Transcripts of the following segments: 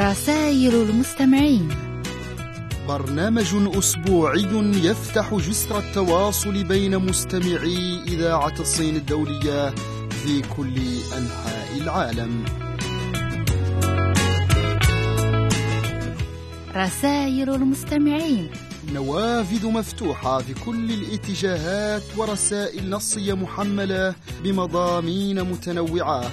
رسائل المستمعين. برنامج أسبوعي يفتح جسر التواصل بين مستمعي إذاعة الصين الدولية في كل أنحاء العالم. رسائل المستمعين. نوافذ مفتوحة في كل الاتجاهات ورسائل نصية محملة بمضامين متنوعة.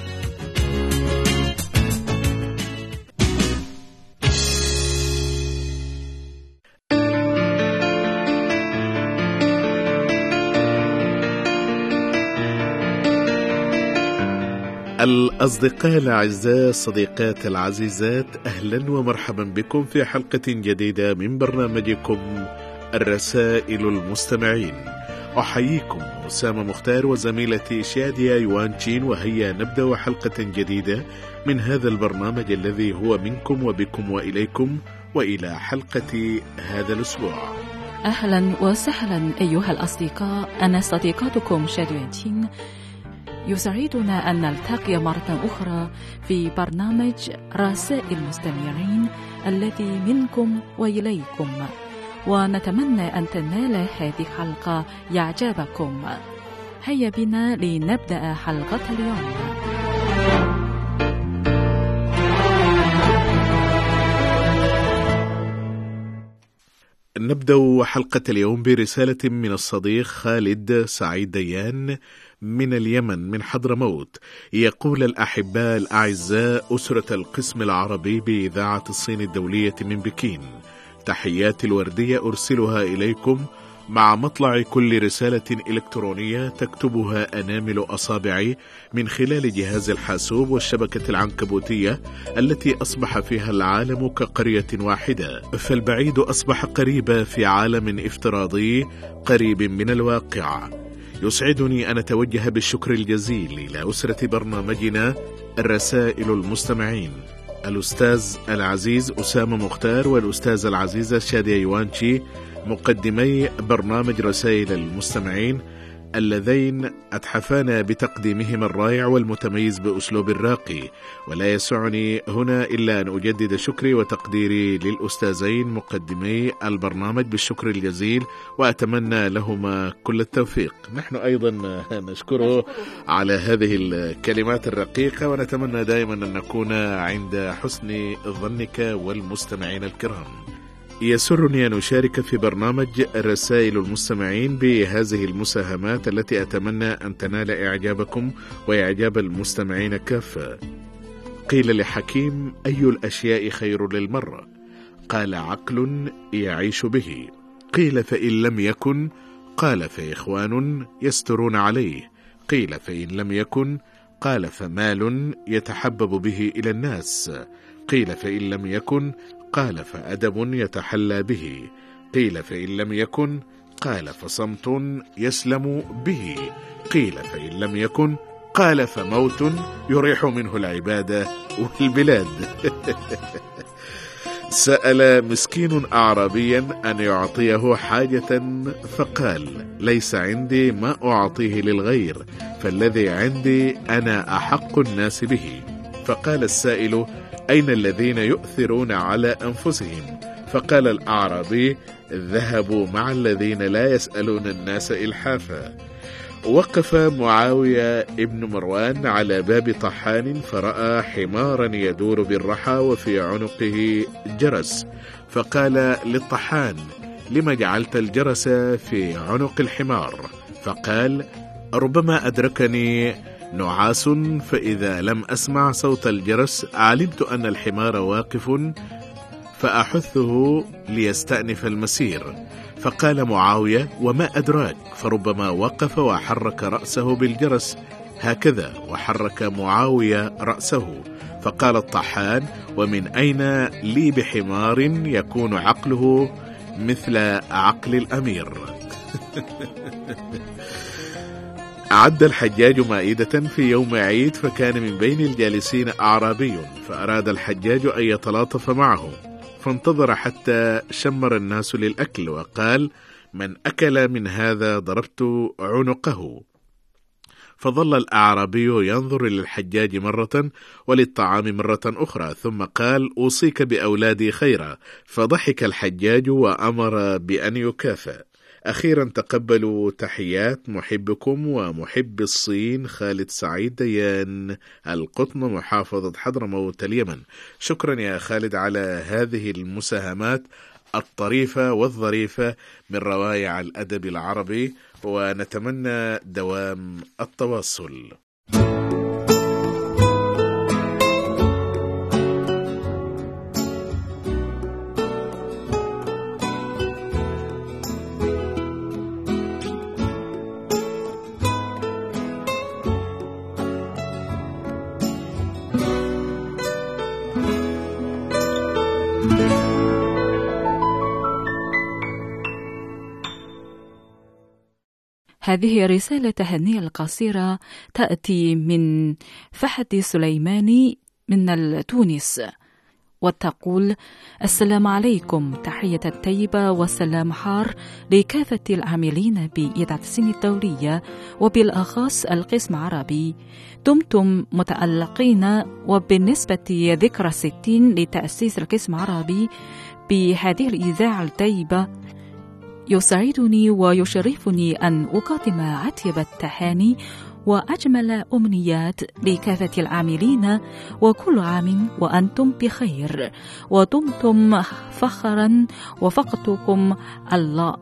الأصدقاء الأعزاء الصديقات العزيزات أهلا ومرحبا بكم في حلقة جديدة من برنامجكم الرسائل المستمعين. أحييكم أسامة مختار وزميلتي شادية يوانشين وهيا نبدأ حلقة جديدة من هذا البرنامج الذي هو منكم وبكم وإليكم وإلى حلقة هذا الأسبوع. أهلا وسهلا أيها الأصدقاء أنا صديقتكم شاديوانتين يسعدنا أن نلتقي مرة أخرى في برنامج رسائل المستمعين الذي منكم وإليكم. ونتمنى أن تنال هذه الحلقة إعجابكم هيا بنا لنبدأ حلقة اليوم. نبدأ حلقة اليوم برسالة من الصديق خالد سعيد ديان من اليمن من حضرموت. يقول الأحباء الأعزاء أسرة القسم العربي بإذاعة الصين الدولية من بكين. تحياتي الوردية أرسلها إليكم مع مطلع كل رسالة إلكترونية تكتبها أنامل أصابعي من خلال جهاز الحاسوب والشبكة العنكبوتية التي أصبح فيها العالم كقرية واحدة. فالبعيد أصبح قريبا في عالم افتراضي قريب من الواقع. يسعدني أن أتوجه بالشكر الجزيل إلى أسرة برنامجنا الرسائل المستمعين. الأستاذ العزيز أسامة مختار والأستاذ العزيزة شادية يوانشي مقدمي برنامج رسائل المستمعين اللذين أتحفانا بتقديمهما الرائع والمتميز بأسلوب راقي ولا يسعني هنا إلا أن أجدد شكري وتقديري للأستاذين مقدمي البرنامج بالشكر الجزيل وأتمنى لهما كل التوفيق. نحن أيضا نشكره. على هذه الكلمات الرقيقة ونتمنى دائما أن نكون عند حسن ظنك والمستمعين الكرام. يسرني أن أشارك في برنامج رسائل المستمعين بهذه المساهمات التي أتمنى أن تنال إعجابكم وإعجاب المستمعين كافة. قيل لحكيم أي الأشياء خير للمرة قال عقل يعيش به. قيل فإن لم يكن؟ قال فإخوان يسترون عليه. قيل فإن لم يكن؟ قال فمال يتحبب به إلى الناس. قيل فإن لم يكن؟ قال فأدب يتحلى به. قيل فإن لم يكن قال فصمت يسلم به. قيل فإن لم يكن قال فموت يريح منه العبادة والبلاد. سأل مسكين أعرابيا أن يعطيه حاجة فقال ليس عندي ما أعطيه للغير فالذي عندي أنا أحق الناس به. فقال السائل أين الذين يؤثرون على أنفسهم؟ فقال الأعرابي ذهبوا مع الذين لا يسألون الناس إلحافا. وقف معاوية ابن مروان على باب طحان فرأى حمارا يدور بالرحى وفي عنقه جرس. فقال للطحان لم جعلت الجرس في عنق الحمار؟ فقال ربما أدركني نعاس فإذا لم أسمع صوت الجرس علمت أن الحمار واقف فأحثه ليستأنف المسير. فقال معاوية وما أدراك؟ فربما وقف وحرك رأسه بالجرس. هكذا. وحرك معاوية رأسه. فقال الطحان ومن أين لي بحمار يكون عقله مثل عقل الأمير؟ أعد الحجاج مائدة في يوم عيد فكان من بين الجالسين أعرابي فأراد الحجاج أن يتلاطف معه فانتظر حتى شمر الناس للأكل وقال من أكل من هذا ضربت عنقه. فظل الأعرابي ينظر للحجاج مرة وللطعام مرة أخرى ثم قال أوصيك بأولادي خيرا. فضحك الحجاج وأمر بأن يكافئ. أخيرا تقبلوا تحيات محبكم ومحب الصين خالد سعيد ديان القطن محافظة حضرموت اليمن. شكرا يا خالد على هذه المساهمات الطريفة والظريفة من روايع الأدب العربي ونتمنى دوام التواصل. هذه رسالة تهنئة القصيرة تأتي من فحد سليماني من تونس وتقول السلام عليكم تحية الطيبة والسلام حار لكافة العاملين بإذاعة السن الدولية وبالأخص القسم العربي. دمتم متألقين وبالنسبة ذكرى الستين لتأسيس القسم العربي بهذه الإذاعة الطيبة يسعدني ويشرفني أن أقدم أطيب التهاني وأجمل أمنيات لكافة العاملين وكل عام وأنتم بخير. ودمتم فخرا وفقدكم الله.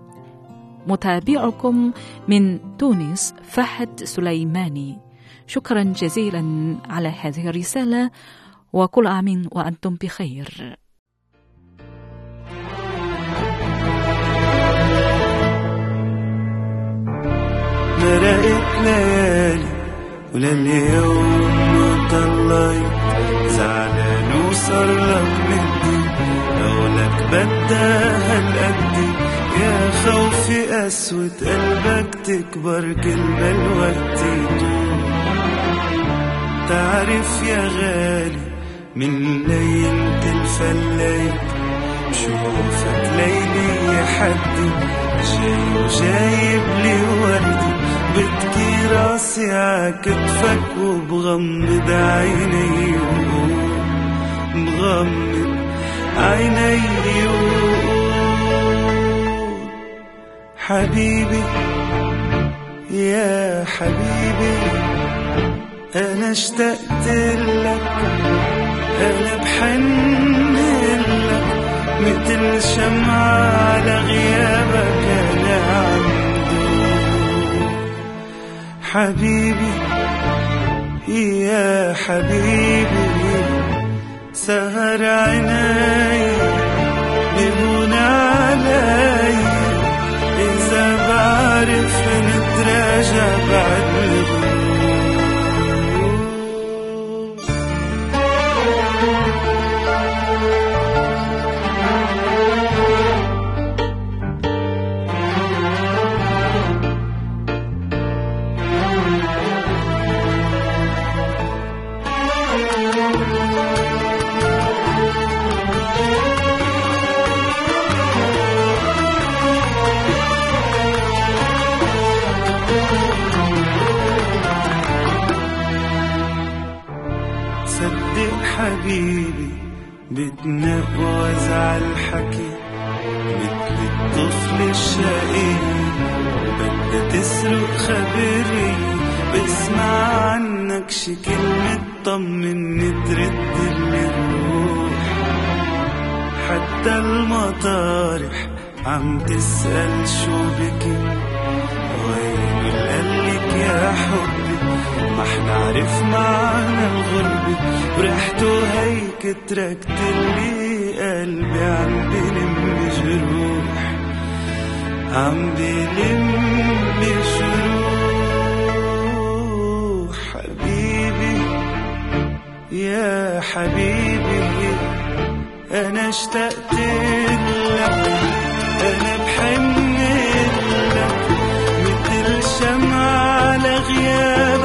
متابعكم من تونس فهد سليماني. شكرا جزيلا على هذه الرسالة. وكل عام وأنتم بخير. مرقت ليالي ولليوم طلعت زعلان وصار لك مدي قولك بدها هالقدي يا خوفي قسوة قلبك تكبر كل ما الوقت. تعرف يا غالي من ليلة الفليت بشوفك ليلي يا حدي جاي وجايب لي وردي. بتكي راسي عكتفك وبغمض عيني بغمض عيني حبيبي يا حبيبي أنا اشتقت لك أنا بحن لك مثل شمعة على غيابك. حبيبي يا حبيبي سهر عيني بهون علي إذا بعرف نتراجع بعد حبيبي بتنقوز عالحكي مثل الطفل الشقي بدها تسرق خبري بسمع عنك شي كلمة طمني ترد الروح حتى المطارح عم تسأل شو بكي وين قالك يا حبي ما حنعرف معنى الغربة وريحته هيك تركت لي قلبي عم بلم جروح. عم بلم جروح. حبيبي يا حبيبي أنا اشتقت لك. أنا بحن لك. مثل شمعة على غيابك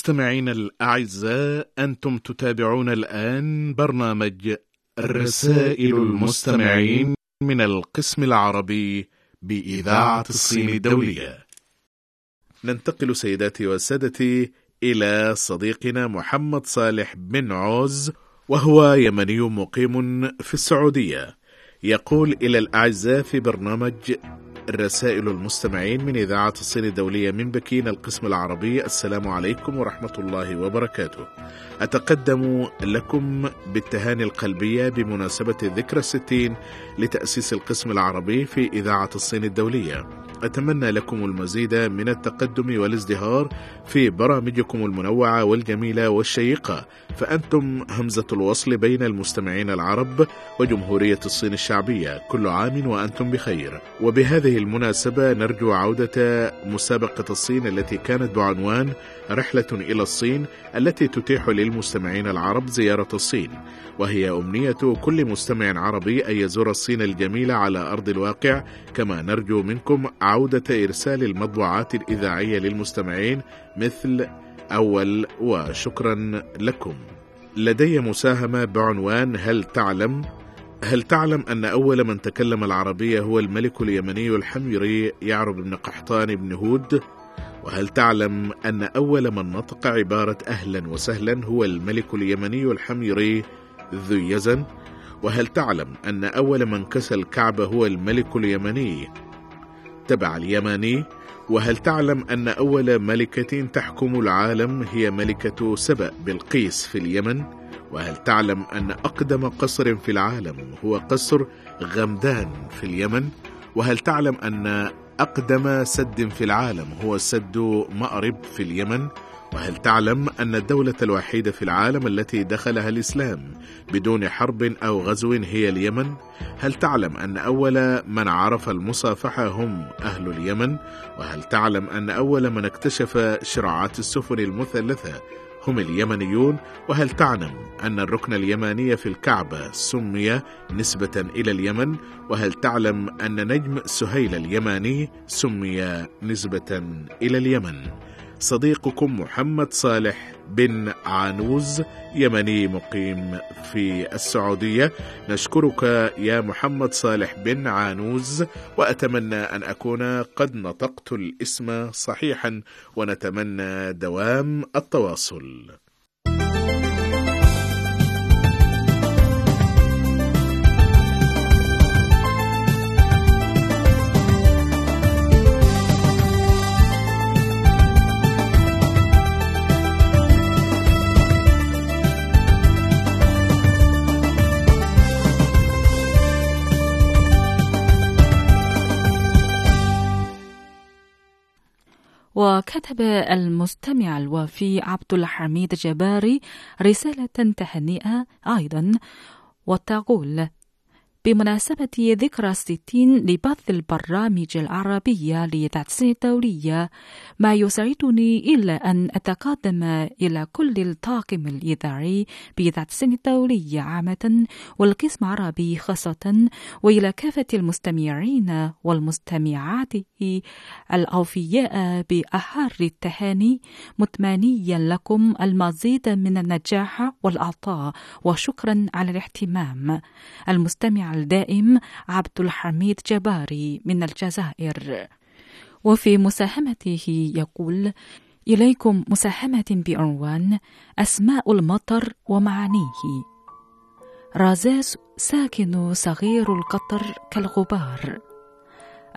مستمعينا الأعزاء أنتم تتابعون الآن برنامج رسائل المستمعين من القسم العربي بإذاعة الصين الدولية. ننتقل سيداتي وسادتي إلى صديقنا محمد صالح بن عوز وهو يمني مقيم في السعودية. يقول إلى الأعزاء في برنامج رسائل المستمعين من إذاعة الصين الدولية من بكين القسم العربي. السلام عليكم ورحمة الله وبركاته. أتقدم لكم بالتهاني القلبية بمناسبة الذكرى الستين لتأسيس القسم العربي في إذاعة الصين الدولية. أتمنى لكم المزيد من التقدم والازدهار في برامجكم المنوعة والجميلة والشيقة. فأنتم همزة الوصل بين المستمعين العرب وجمهورية الصين الشعبية. كل عام وأنتم بخير. وبهذه المناسبة نرجو عودة مسابقة الصين التي كانت بعنوان رحلة إلى الصين التي تتيح للمستمعين العرب زيارة الصين وهي أمنية كل مستمع عربي أن يزور الصين الجميلة على أرض الواقع كما نرجو منكم عودة إرسال المطبوعات الإذاعية للمستمعين مثل أول وشكرا لكم لدي مساهمة بعنوان هل تعلم هل تعلم أن أول من تكلم العربية هو الملك اليمني الحميري يعرب بن قحطان بن هود؟ وهل تعلم أن أول من نطق عبارة أهلا وسهلا هو الملك اليمني الحميري ذو يزن؟ وهل تعلم أن أول من كسى الكعبة هو الملك اليمني تبع اليماني؟ وهل تعلم أن أول ملكة تحكم العالم هي ملكة سبأ بلقيس في اليمن؟ وهل تعلم أن أقدم قصر في العالم هو قصر غمدان في اليمن؟ وهل تعلم أن أقدم سد في العالم هو سد مأرب في اليمن؟ وهل تعلم أن الدولة الوحيدة في العالم التي دخلها الإسلام بدون حرب أو غزو هي اليمن؟ هل تعلم أن أول من عرف المصافحة هم أهل اليمن؟ وهل تعلم أن أول من اكتشف شراعات السفن المثلثة هم اليمنيون؟ وهل تعلم أن الركن اليماني في الكعبة سمي نسبة إلى اليمن؟ وهل تعلم أن نجم سهيل اليماني سمي نسبة إلى اليمن؟ صديقكم محمد صالح بن عانوز يمني مقيم في السعودية. نشكرك يا محمد صالح بن عانوز وأتمنى أن أكون قد نطقت الاسم صحيحا ونتمنى دوام التواصل. وكتب المستمع الوفي عبد الحميد جباري رسالة تهنئة أيضا وتقول بمناسبة ذكرى الستين لبث البرامج العربية السن الدولية ما يسعدني إلا أن أتقدم إلى كل الطاقم الإذاعي السن الدولية عامة والقسم العربي خاصة وإلى كافة المستمعين والمستمعات الأوفياء بأحر التهاني متمنيا لكم المزيد من النجاح والعطاء وشكرا على الاهتمام. المستمع الدائم عبد الحميد جباري من الجزائر. وفي مساهمته يقول إليكم مساهمة بعنوان أسماء المطر ومعانيه. رازاز ساكن صغير القطر كالغبار.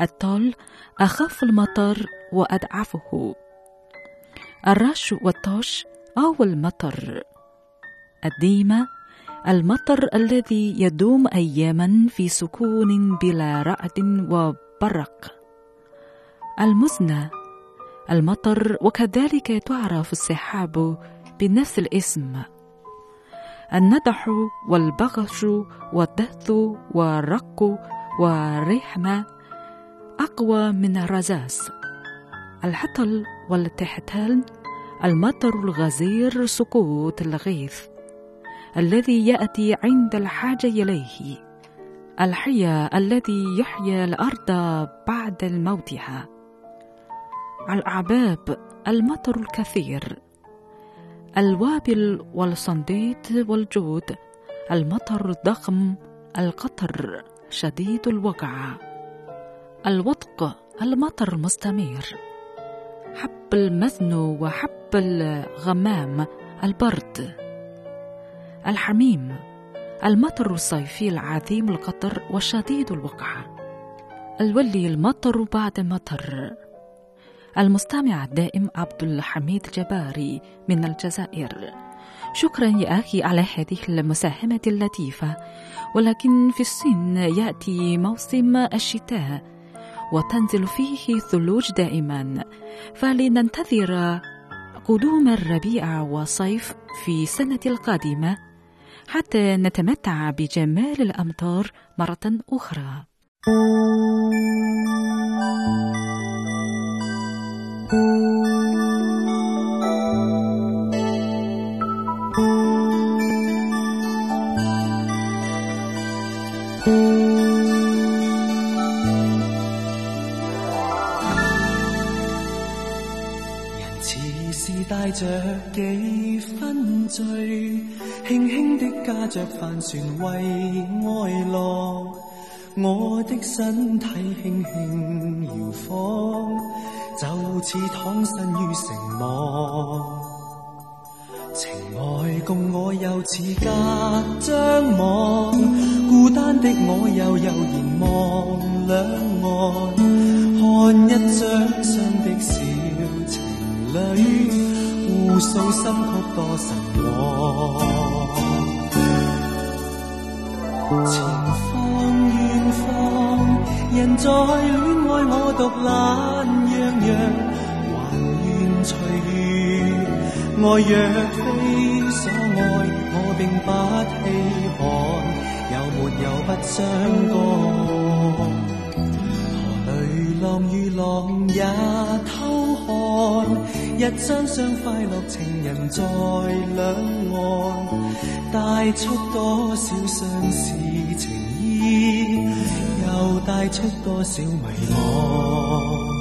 الطل أخف المطر وأضعفه. الرش والطش أو المطر. الديمة المطر الذي يدوم أياما في سكون بلا رعد وبرق. المزنة المطر وكذلك تعرف السحاب بنفس الاسم. الندح والبغش والدث والرق والرحمة أقوى من الرزاز. الحطل والتحتال المطر الغزير سقوط الغيث. الذي يأتي عند الحاجة إليه الحياة الذي يحيا الأرض بعد موتها. الأعباب المطر الكثير. الوابل والصنديد والجود. المطر الضخم القطر شديد الوقع. الوطق المطر المستمر حب المزن وحب الغمام البرد. الحميم المطر الصيفي العظيم القطر وشديد الوقع الولي المطر بعد مطر. المستمع الدائم عبد الحميد جباري من الجزائر. شكرا يا أخي على هذه المساهمة اللطيفة. ولكن في الصين يأتي موسم الشتاء وتنزل فيه ثلوج دائما. فلننتظر قدوم الربيع والصيف في السنة القادمة. حتى نتمتع بجمال الأمطار مرة أخرى人似是带着几分醉， 輕輕的驾着帆船為愛樂。我的身體輕輕搖晃，就似躺身於城幕。情愛共我又似隔張網，孤單的我又悠然望兩岸，看一張雙的小情侶，互訴心曲多神往。前方遠方，人在恋爱我独懒洋洋，还愿随遇。愛若非所爱，我并不稀罕，有没有不相干？河裏浪与浪也偷看，一双双快乐情人在两岸，带出多少相思情意，又带出多少迷惘。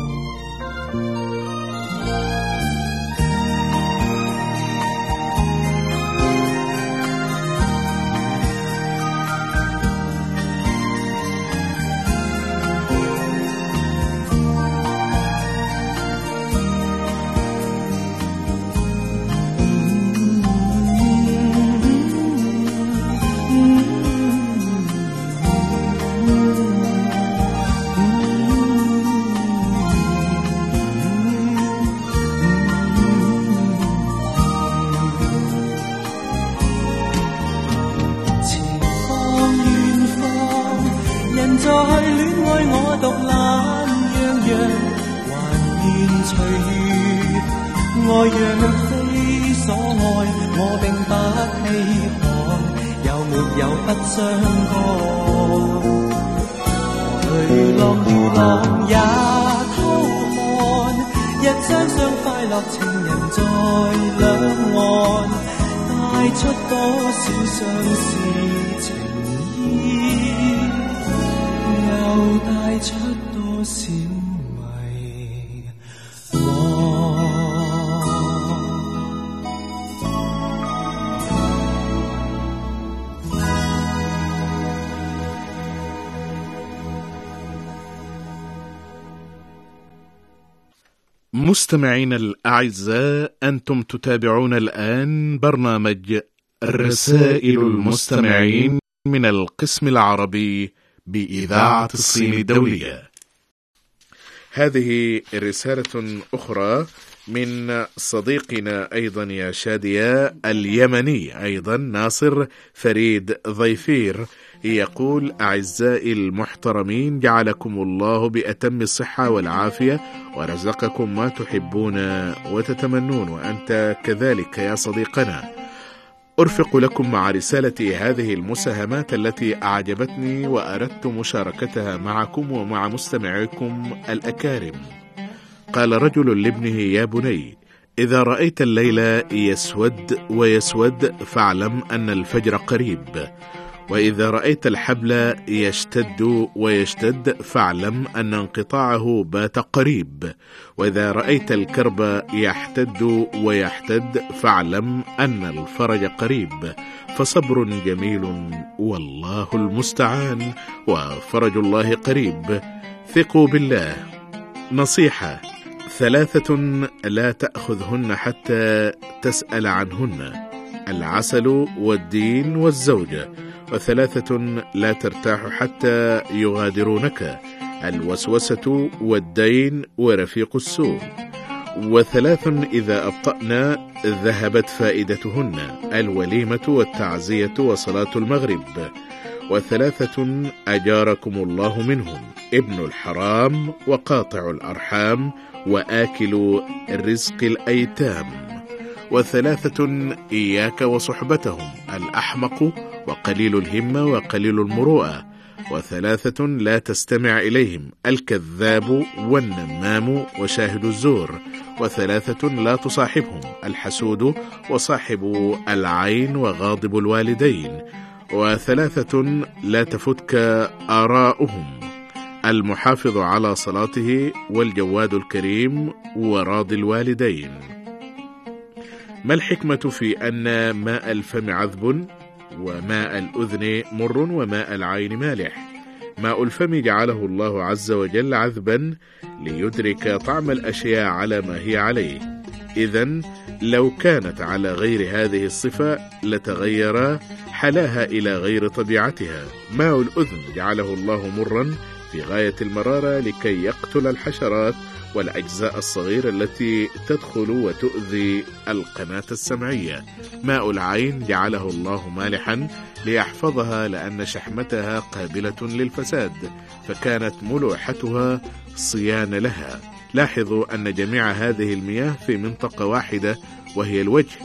爱若非所爱，我并不稀罕，有没有不相干？隨浪如浪也偷看，一双双快乐情人在两岸，带出多少相思情意，又带出多少。مستمعينا الأعزاء أنتم تتابعون الآن برنامج رسائل المستمعين من القسم العربي بإذاعة الصين الدولية. هذه رسالة أخرى من صديقنا أيضا يا شادية اليمني أيضا ناصر فريد ضيفير. يقول أعزائي المحترمين جعلكم الله بأتم الصحة والعافية ورزقكم ما تحبون وتتمنون وأنت كذلك يا صديقنا. أرفق لكم مع رسالتي هذه المساهمات التي أعجبتني وأردت مشاركتها معكم ومع مستمعيكم الأكارم. قال رجل لابنه يا بني إذا رأيت الليل يسود ويسود فاعلم أن الفجر قريب. وإذا رأيت الحبل يشتد ويشتد فاعلم أن انقطاعه بات قريب. وإذا رأيت الكرب يحتد ويحتد فاعلم أن الفرج قريب. فصبر جميل والله المستعان وفرج الله قريب. ثقوا بالله. نصيحة ثلاثة لا تأخذهن حتى تسأل عنهن. العسل والدين والزوجة. وثلاثة لا ترتاح حتى يغادرونك الوسوسة والدين ورفيق السوء. وثلاث إذا أبطأنا ذهبت فائدتهن الوليمة والتعزية وصلاة المغرب. وثلاثة أجاركم الله منهم ابن الحرام وقاطع الأرحام وآكل رزق الأيتام. وثلاثة إياك وصحبتهم الأحمق وقليل الهمة وقليل المروءة وثلاثة لا تستمع إليهم الكذاب والنمام وشاهد الزور وثلاثة لا تصاحبهم الحسود وصاحب العين وغاضب الوالدين وثلاثة لا تفتك آراؤهم المحافظ على صلاته والجواد الكريم وراضي الوالدين. ما الحكمة في أن ماء الفم عذب؟ وماء الأذن مر وماء العين مالح. ماء الفم جعله الله عز وجل عذبا ليدرك طعم الأشياء على ما هي عليه. إذا لو كانت على غير هذه الصفة لتغير حلاها إلى غير طبيعتها. ماء الأذن جعله الله مرا في غاية المرارة لكي يقتل الحشرات والأجزاء الصغيرة التي تدخل وتؤذي القناة السمعية. ماء العين جعله الله مالحا ليحفظها لأن شحمتها قابلة للفساد فكانت ملوحتها صيان لها. لاحظوا أن جميع هذه المياه في منطقة واحدة وهي الوجه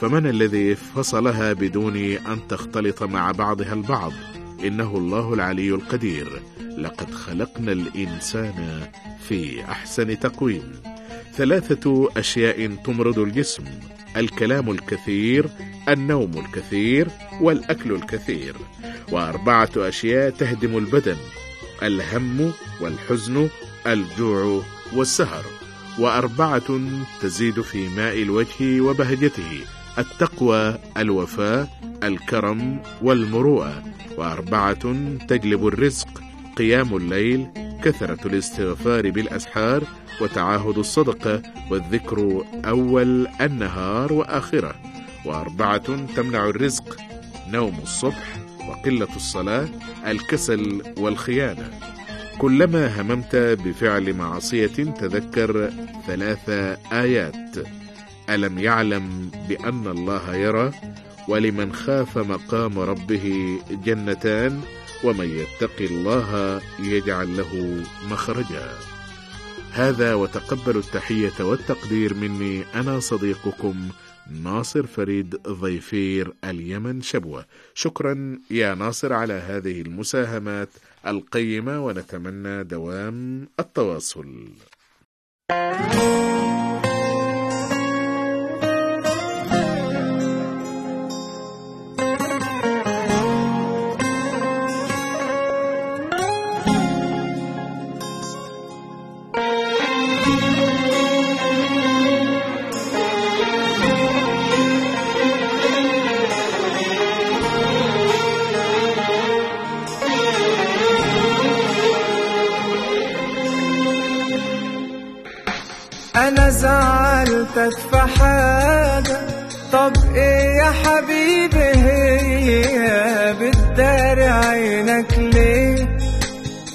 فمن الذي فصلها بدون أن تختلط مع بعضها البعض؟ إنه الله العلي القدير. لقد خلقنا الإنسان في أحسن تقويم. ثلاثة أشياء تمرض الجسم. الكلام الكثير النوم الكثير والأكل الكثير. وأربعة أشياء تهدم البدن. الهم والحزن الجوع والسهر. وأربعة تزيد في ماء الوجه وبهجته. التقوى الوفاء الكرم والمروءة وأربعة تجلب الرزق قيام الليل كثرة الاستغفار بالأسحار وتعاهد الصدقة والذكر أول النهار وآخرة. وأربعة تمنع الرزق نوم الصبح وقلة الصلاة الكسل والخيانة. كلما هممت بفعل معصية تذكر ثلاث آيات. ألم يعلم بأن الله يرى ولمن خاف مقام ربه جنتان ومن يتق الله يجعل له مخرجا. هذا وتقبلوا التحية والتقدير مني أنا صديقكم ناصر فريد ضيفير اليمن شبوة. شكرا يا ناصر على هذه المساهمات القيمة ونتمنى دوام التواصل. أنا زعلتك في حاجة. طب إيه يا حبيبي هي؟ بتداري عينك ليه؟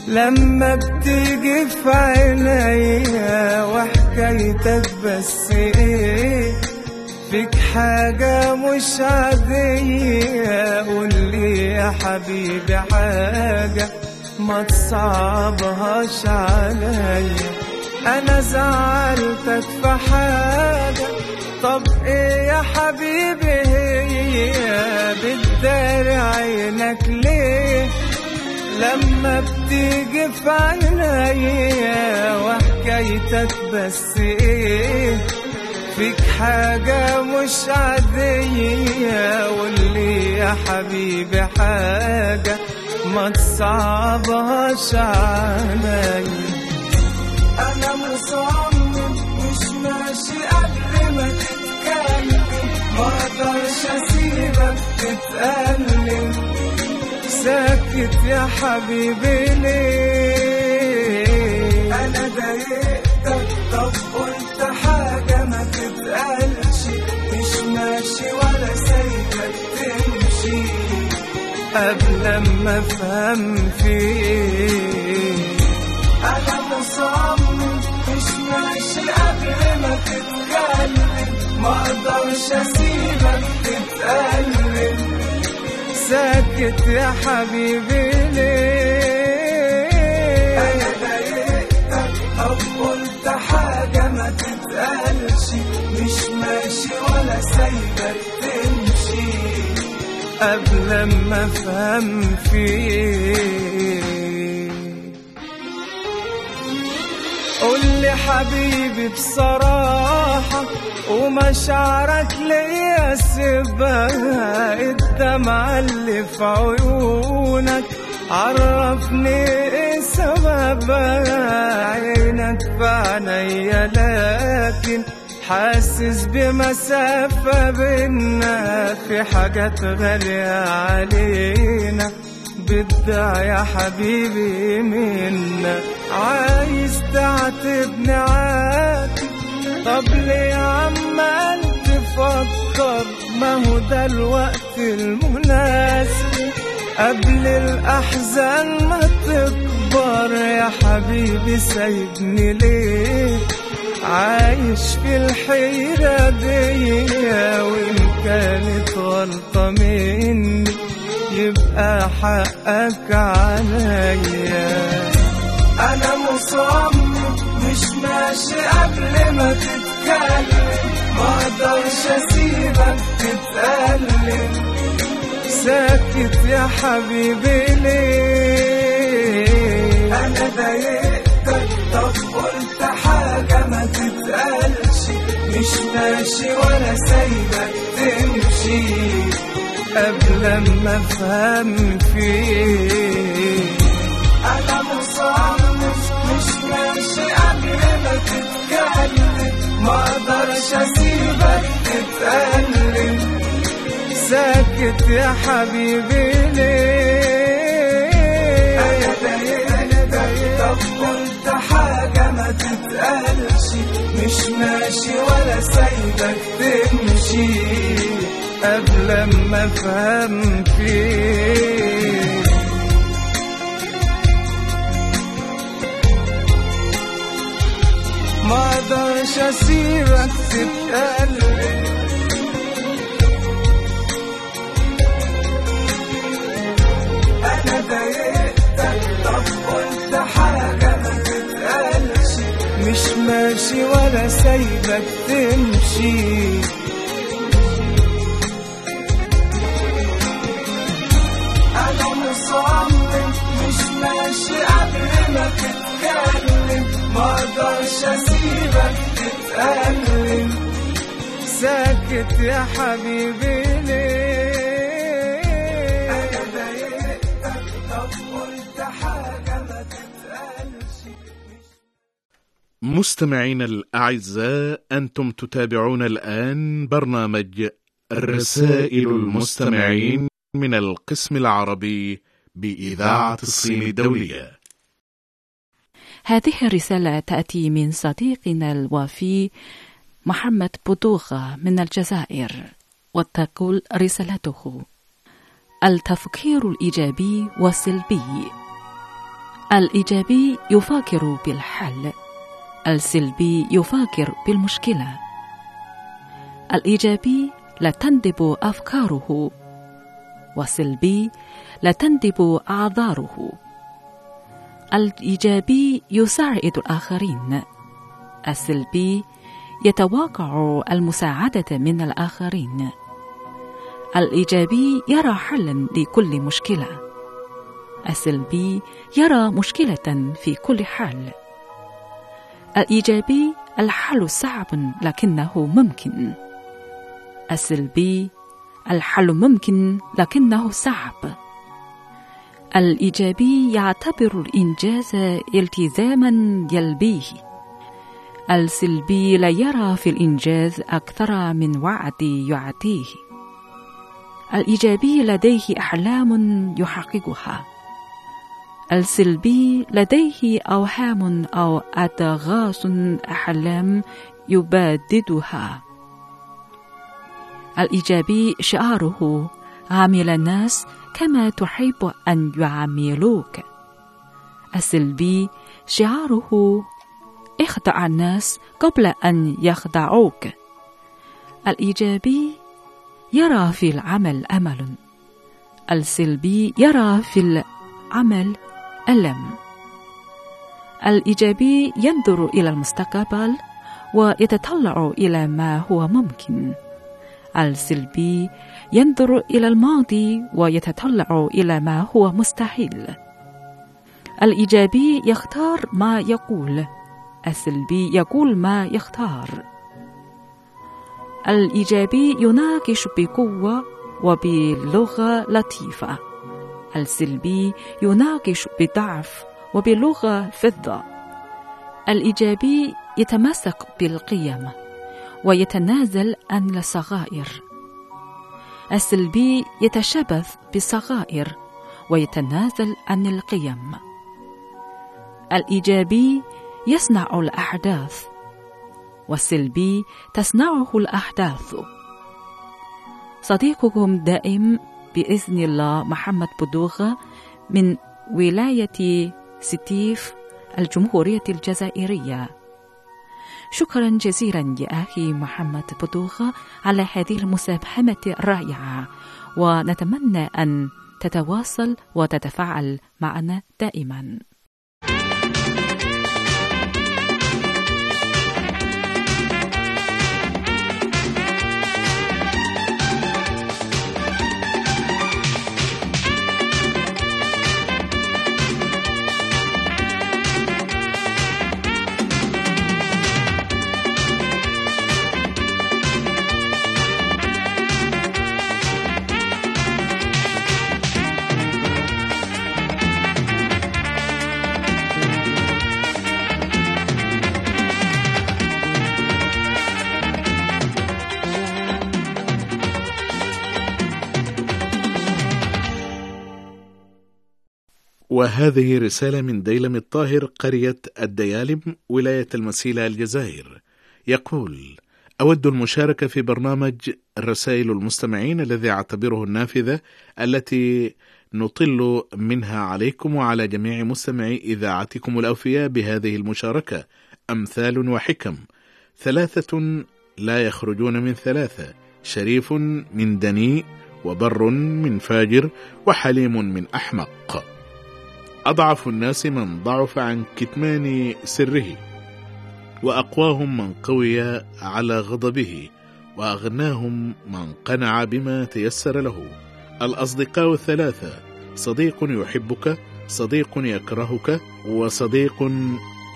لما بتيجي في عينيا وحكايتك بس إيه؟ فيك حاجة مش عادية. قولي يا حبيبي حاجة ما تصعبهاش عليا. أنا زعلتك في حاجة. طب إيه يا حبيبي هي بتداري عينك ليه؟ لما بتيجي في عينيا وحكايتك بس إيه؟ فيك حاجة مش عادية. قولي يا حبيبي حاجة ما تصعبهاش عليا. ما أقدرش اسيبك تتألم ساكت يا حبيبي ليه أنا ضايقتك طب قلت حاجة ما تتقالش مش ماشي ولا سايبك تمشي قبل ما افهم فيك أنا مصمم مش ماشي قبل ما أقدرش اسيبك تتألم ساكت يا حبيبي ليه؟ أنا ضايقتك أو قلت حاجة ما تتقالش مش ماشي ولا سايبك تمشي قبل ما افهم فيك قول لي حبيبي بصراحة ومشاعرك ليا سيبها الدمعة اللي في عيونك عرفني إيه سببها. عينك في عينيا لكن حاسس بمسافة بينا. في حاجات غالية علينا. بدع يا حبيبي منا. عايز تعاتبني عاتب طب ليه عمال تفكر؟ ما هو ده الوقت المناسب. قبل الأحزان ما تكبر يا حبيبي سايبني ليه؟ عايش في الحيرة دي وإن كانت غلطة مني يبقى حقك عليا. أنا مصمم ماشي قبل ما تتكلم ما أقدرش اسيبك تتألم ساكت يا حبيبي ليه أنا ضايقتك طب قلت حاجة ما تتقالش مش ماشي ولا سايبك تمشي قبل ما افهم فيك ما أقدرش اسيبك تتألم ساكت يا حبيبي ليه أنا ضايقتك طب قلت حاجة ما تتقالش مش ماشي ولا سايبك تمشي قبل ما افهم فيك ما أقدرش اسيبك تتقلب أنا ضايقتك طب قلت حاجة ما تتقالش. مش سايبك تمشي. أنا مصمم مش ماشي قبل ما تتكلم ما أقدرش اسيبك ساكت يا حبيبي ليه أنا ضايقتك طب قلت حاجة ما تتقالش مستمعينا الأعزاء أنتم تتابعون الآن برنامج رسائل المستمعين من القسم العربي بإذاعة الصين الدولية. هذه الرسالة تأتي من صديقنا الوفي محمد بودوغة من الجزائر وتقول رسالته التفكير الإيجابي والسلبي. الإيجابي يفكر بالحل السلبي يفكر بالمشكلة. الإيجابي لا تندب أفكاره والسلبي لا تندب أعذاره. الإيجابي يساعد الآخرين. السلبي يتوقع المساعدة من الآخرين. الإيجابي يرى حلا لكل مشكلة. السلبي يرى مشكلة في كل حال. الإيجابي الحل صعب لكنه ممكن. السلبي الحل ممكن لكنه صعب. الإيجابي يعتبر الإنجاز التزاما يلبيه السلبي لا يرى في الإنجاز أكثر من وعد يعطيه. الإيجابي لديه أحلام يحققها. السلبي لديه أوهام أو أضغاث أحلام يباددها. الإيجابي شعاره عامل الناس كما تحب أن يعاملوك. السلبي شعاره اخدع الناس قبل أن يخدعوك. الإيجابي يرى في العمل أمل. السلبي يرى في العمل ألم. الإيجابي ينظر إلى المستقبل ويتطلع إلى ما هو ممكن. السلبي ينظر إلى الماضي ويتطلع إلى ما هو مستحيل. الإيجابي يختار ما يقول السلبي يقول ما يختار. الإيجابي يناقش بقوة وبلغة لطيفة السلبي يناقش بضعف وبلغة فضة. الإيجابي يتمسك بالقيم ويتنازل عن الصغائر. السلبي يتشبث بالصغائر ويتنازل عن القيم. الإيجابي يصنع الأحداث والسلبي تصنعه الأحداث. صديقكم دائم بإذن الله محمد بدوغة من ولاية ستيف الجمهورية الجزائرية. شكرا جزيلا يا أخي محمد بدوغة على هذه المساهمة الرائعة. ونتمنى أن تتواصل وتتفاعل معنا دائما. وهذه رسالة من ديلم الطاهر قرية الديالم ولاية المسيلة الجزائر. يقول أود المشاركة في برنامج رسائل المستمعين الذي أعتبره النافذة التي نطل منها عليكم وعلى جميع مستمعي إذاعتكم الأوفياء بهذه المشاركة. أمثال وحكم ثلاثة لا يخرجون من ثلاثة شريف من دنيء وبر من فاجر وحليم من أحمق. أضعف الناس من ضعف عن كتمان سره وأقواهم من قوي على غضبه وأغناهم من قنع بما تيسر له. الأصدقاء الثلاثة صديق يحبك صديق يكرهك وصديق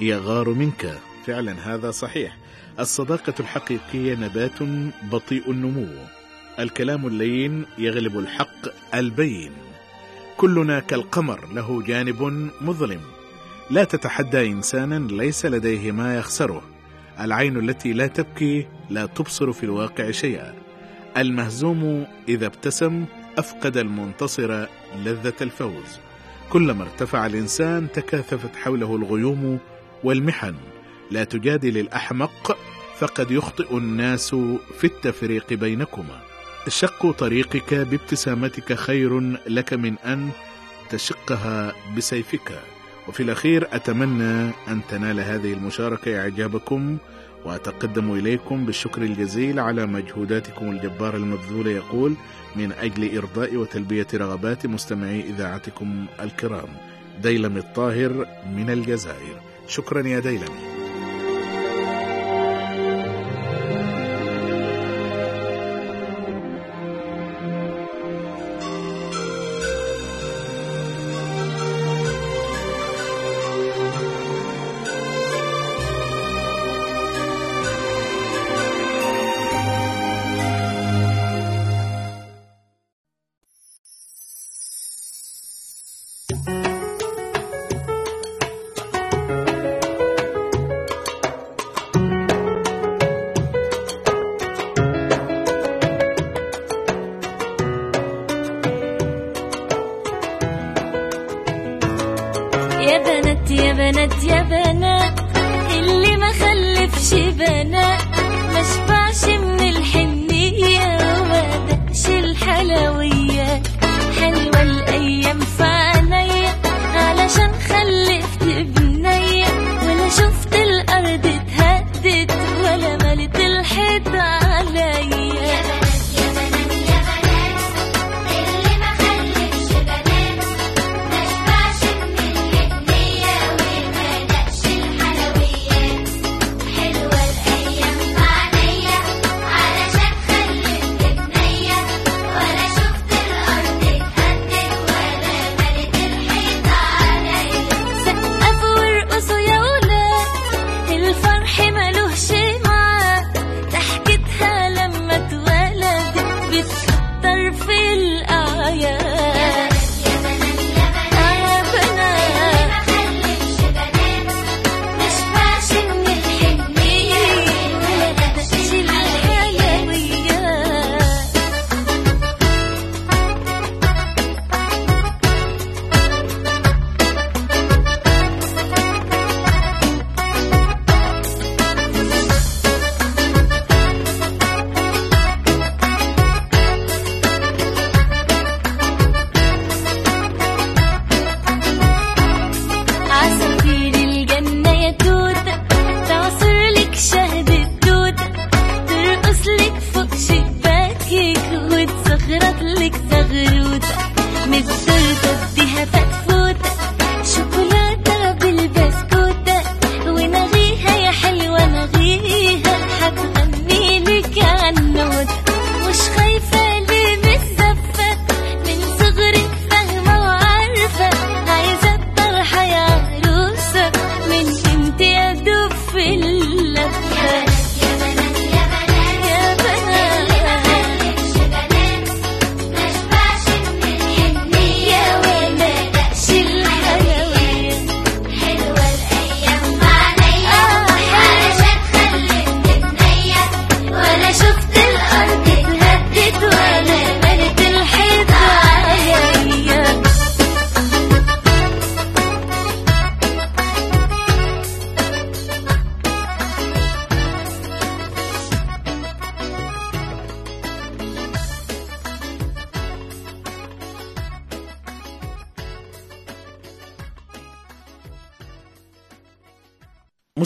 يغار منك. فعلا هذا صحيح. الصداقة الحقيقية نبات بطيء النمو. الكلام اللين يغلب الحق البين. كلنا كالقمر له جانب مظلم. لا تتحدى إنسانا ليس لديه ما يخسره. العين التي لا تبكي لا تبصر في الواقع شيئا. المهزوم إذا ابتسم أفقد المنتصر لذة الفوز. كلما ارتفع الإنسان تكاثفت حوله الغيوم والمحن. لا تجادل الأحمق فقد يخطئ الناس في التفريق بينكما. شق طريقك بابتسامتك خير لك من أن تشقها بسيفك. وفي الأخير أتمنى أن تنال هذه المشاركة إعجابكم وأتقدم إليكم بالشكر الجزيل على مجهوداتكم. الجبارة المبذولة يقول من أجل إرضاء وتلبية رغبات مستمعي إذاعتكم الكرام ديلم الطاهر من الجزائر. شكرا يا ديلمي بنات يا بنات يا بنات اللي ما خلفش بنات ما شبعش من الحنية وما دقش الحلويات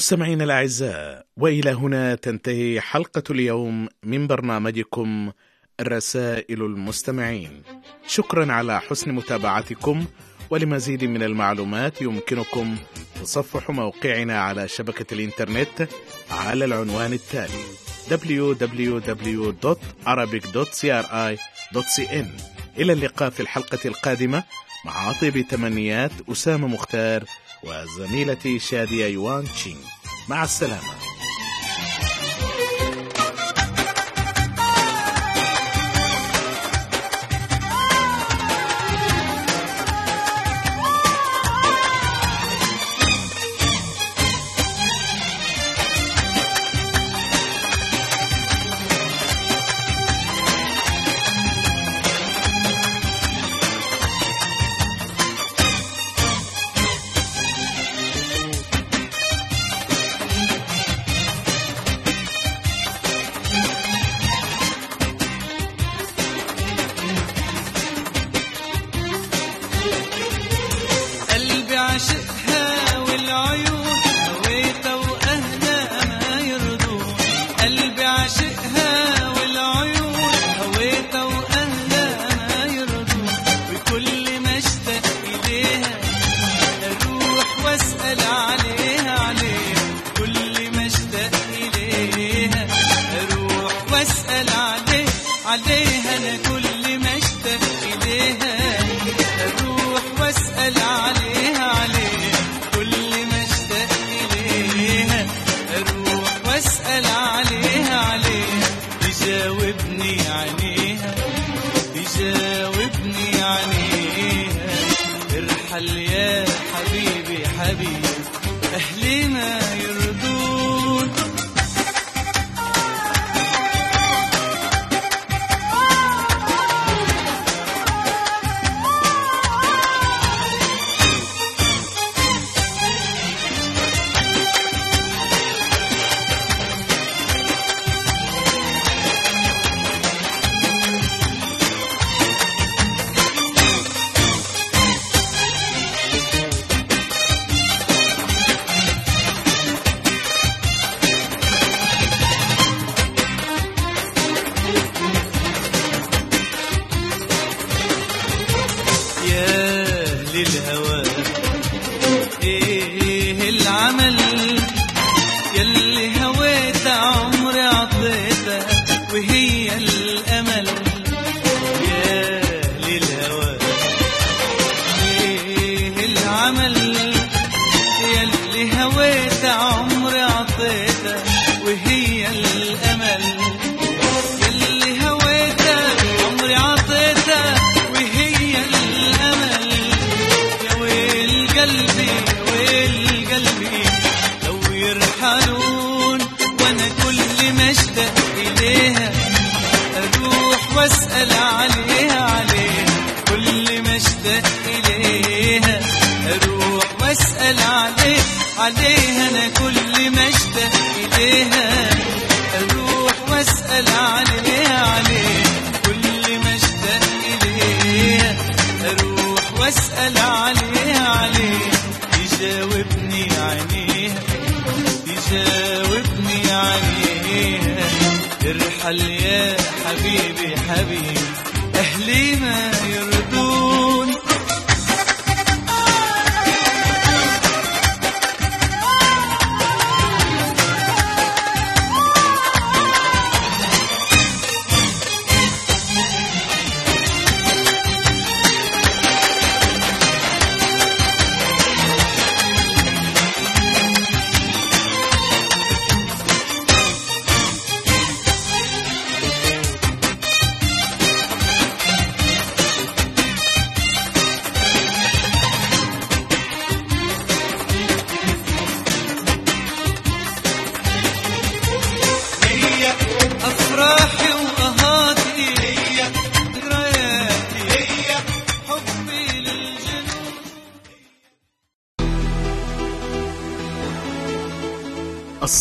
مستمعينا الأعزاء وإلى هنا تنتهي حلقة اليوم من برنامجكم رسائل المستمعين. شكرا على حسن متابعتكم ولمزيد من المعلومات يمكنكم تصفح موقعنا على شبكة الإنترنت على العنوان التالي www.arabic.cri.cn إلى اللقاء في الحلقة القادمة مع طيب تمنيات أسامة مختار وزميلتي شادية يوان تشينغ. مع السلامة.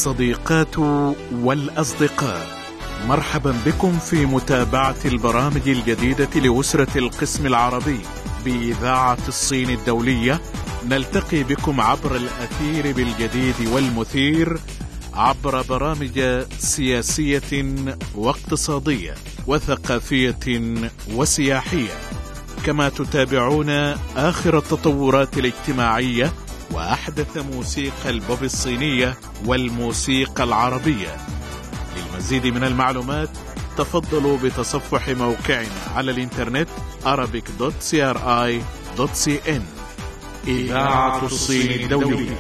الصديقات والأصدقاء. مرحبا بكم في متابعة البرامج الجديدة لأسرة القسم العربي بإذاعة الصين الدولية. نلتقي بكم عبر الأثير بالجديد والمثير عبر برامج سياسية واقتصادية وثقافية وسياحية. كما تتابعون آخر التطورات الاجتماعية وأحدث موسيقى البوب الصينية والموسيقى العربية. للمزيد من المعلومات تفضلوا بتصفح موقعنا على الإنترنت arabic.cri.cn إذاعة الصين الدولية.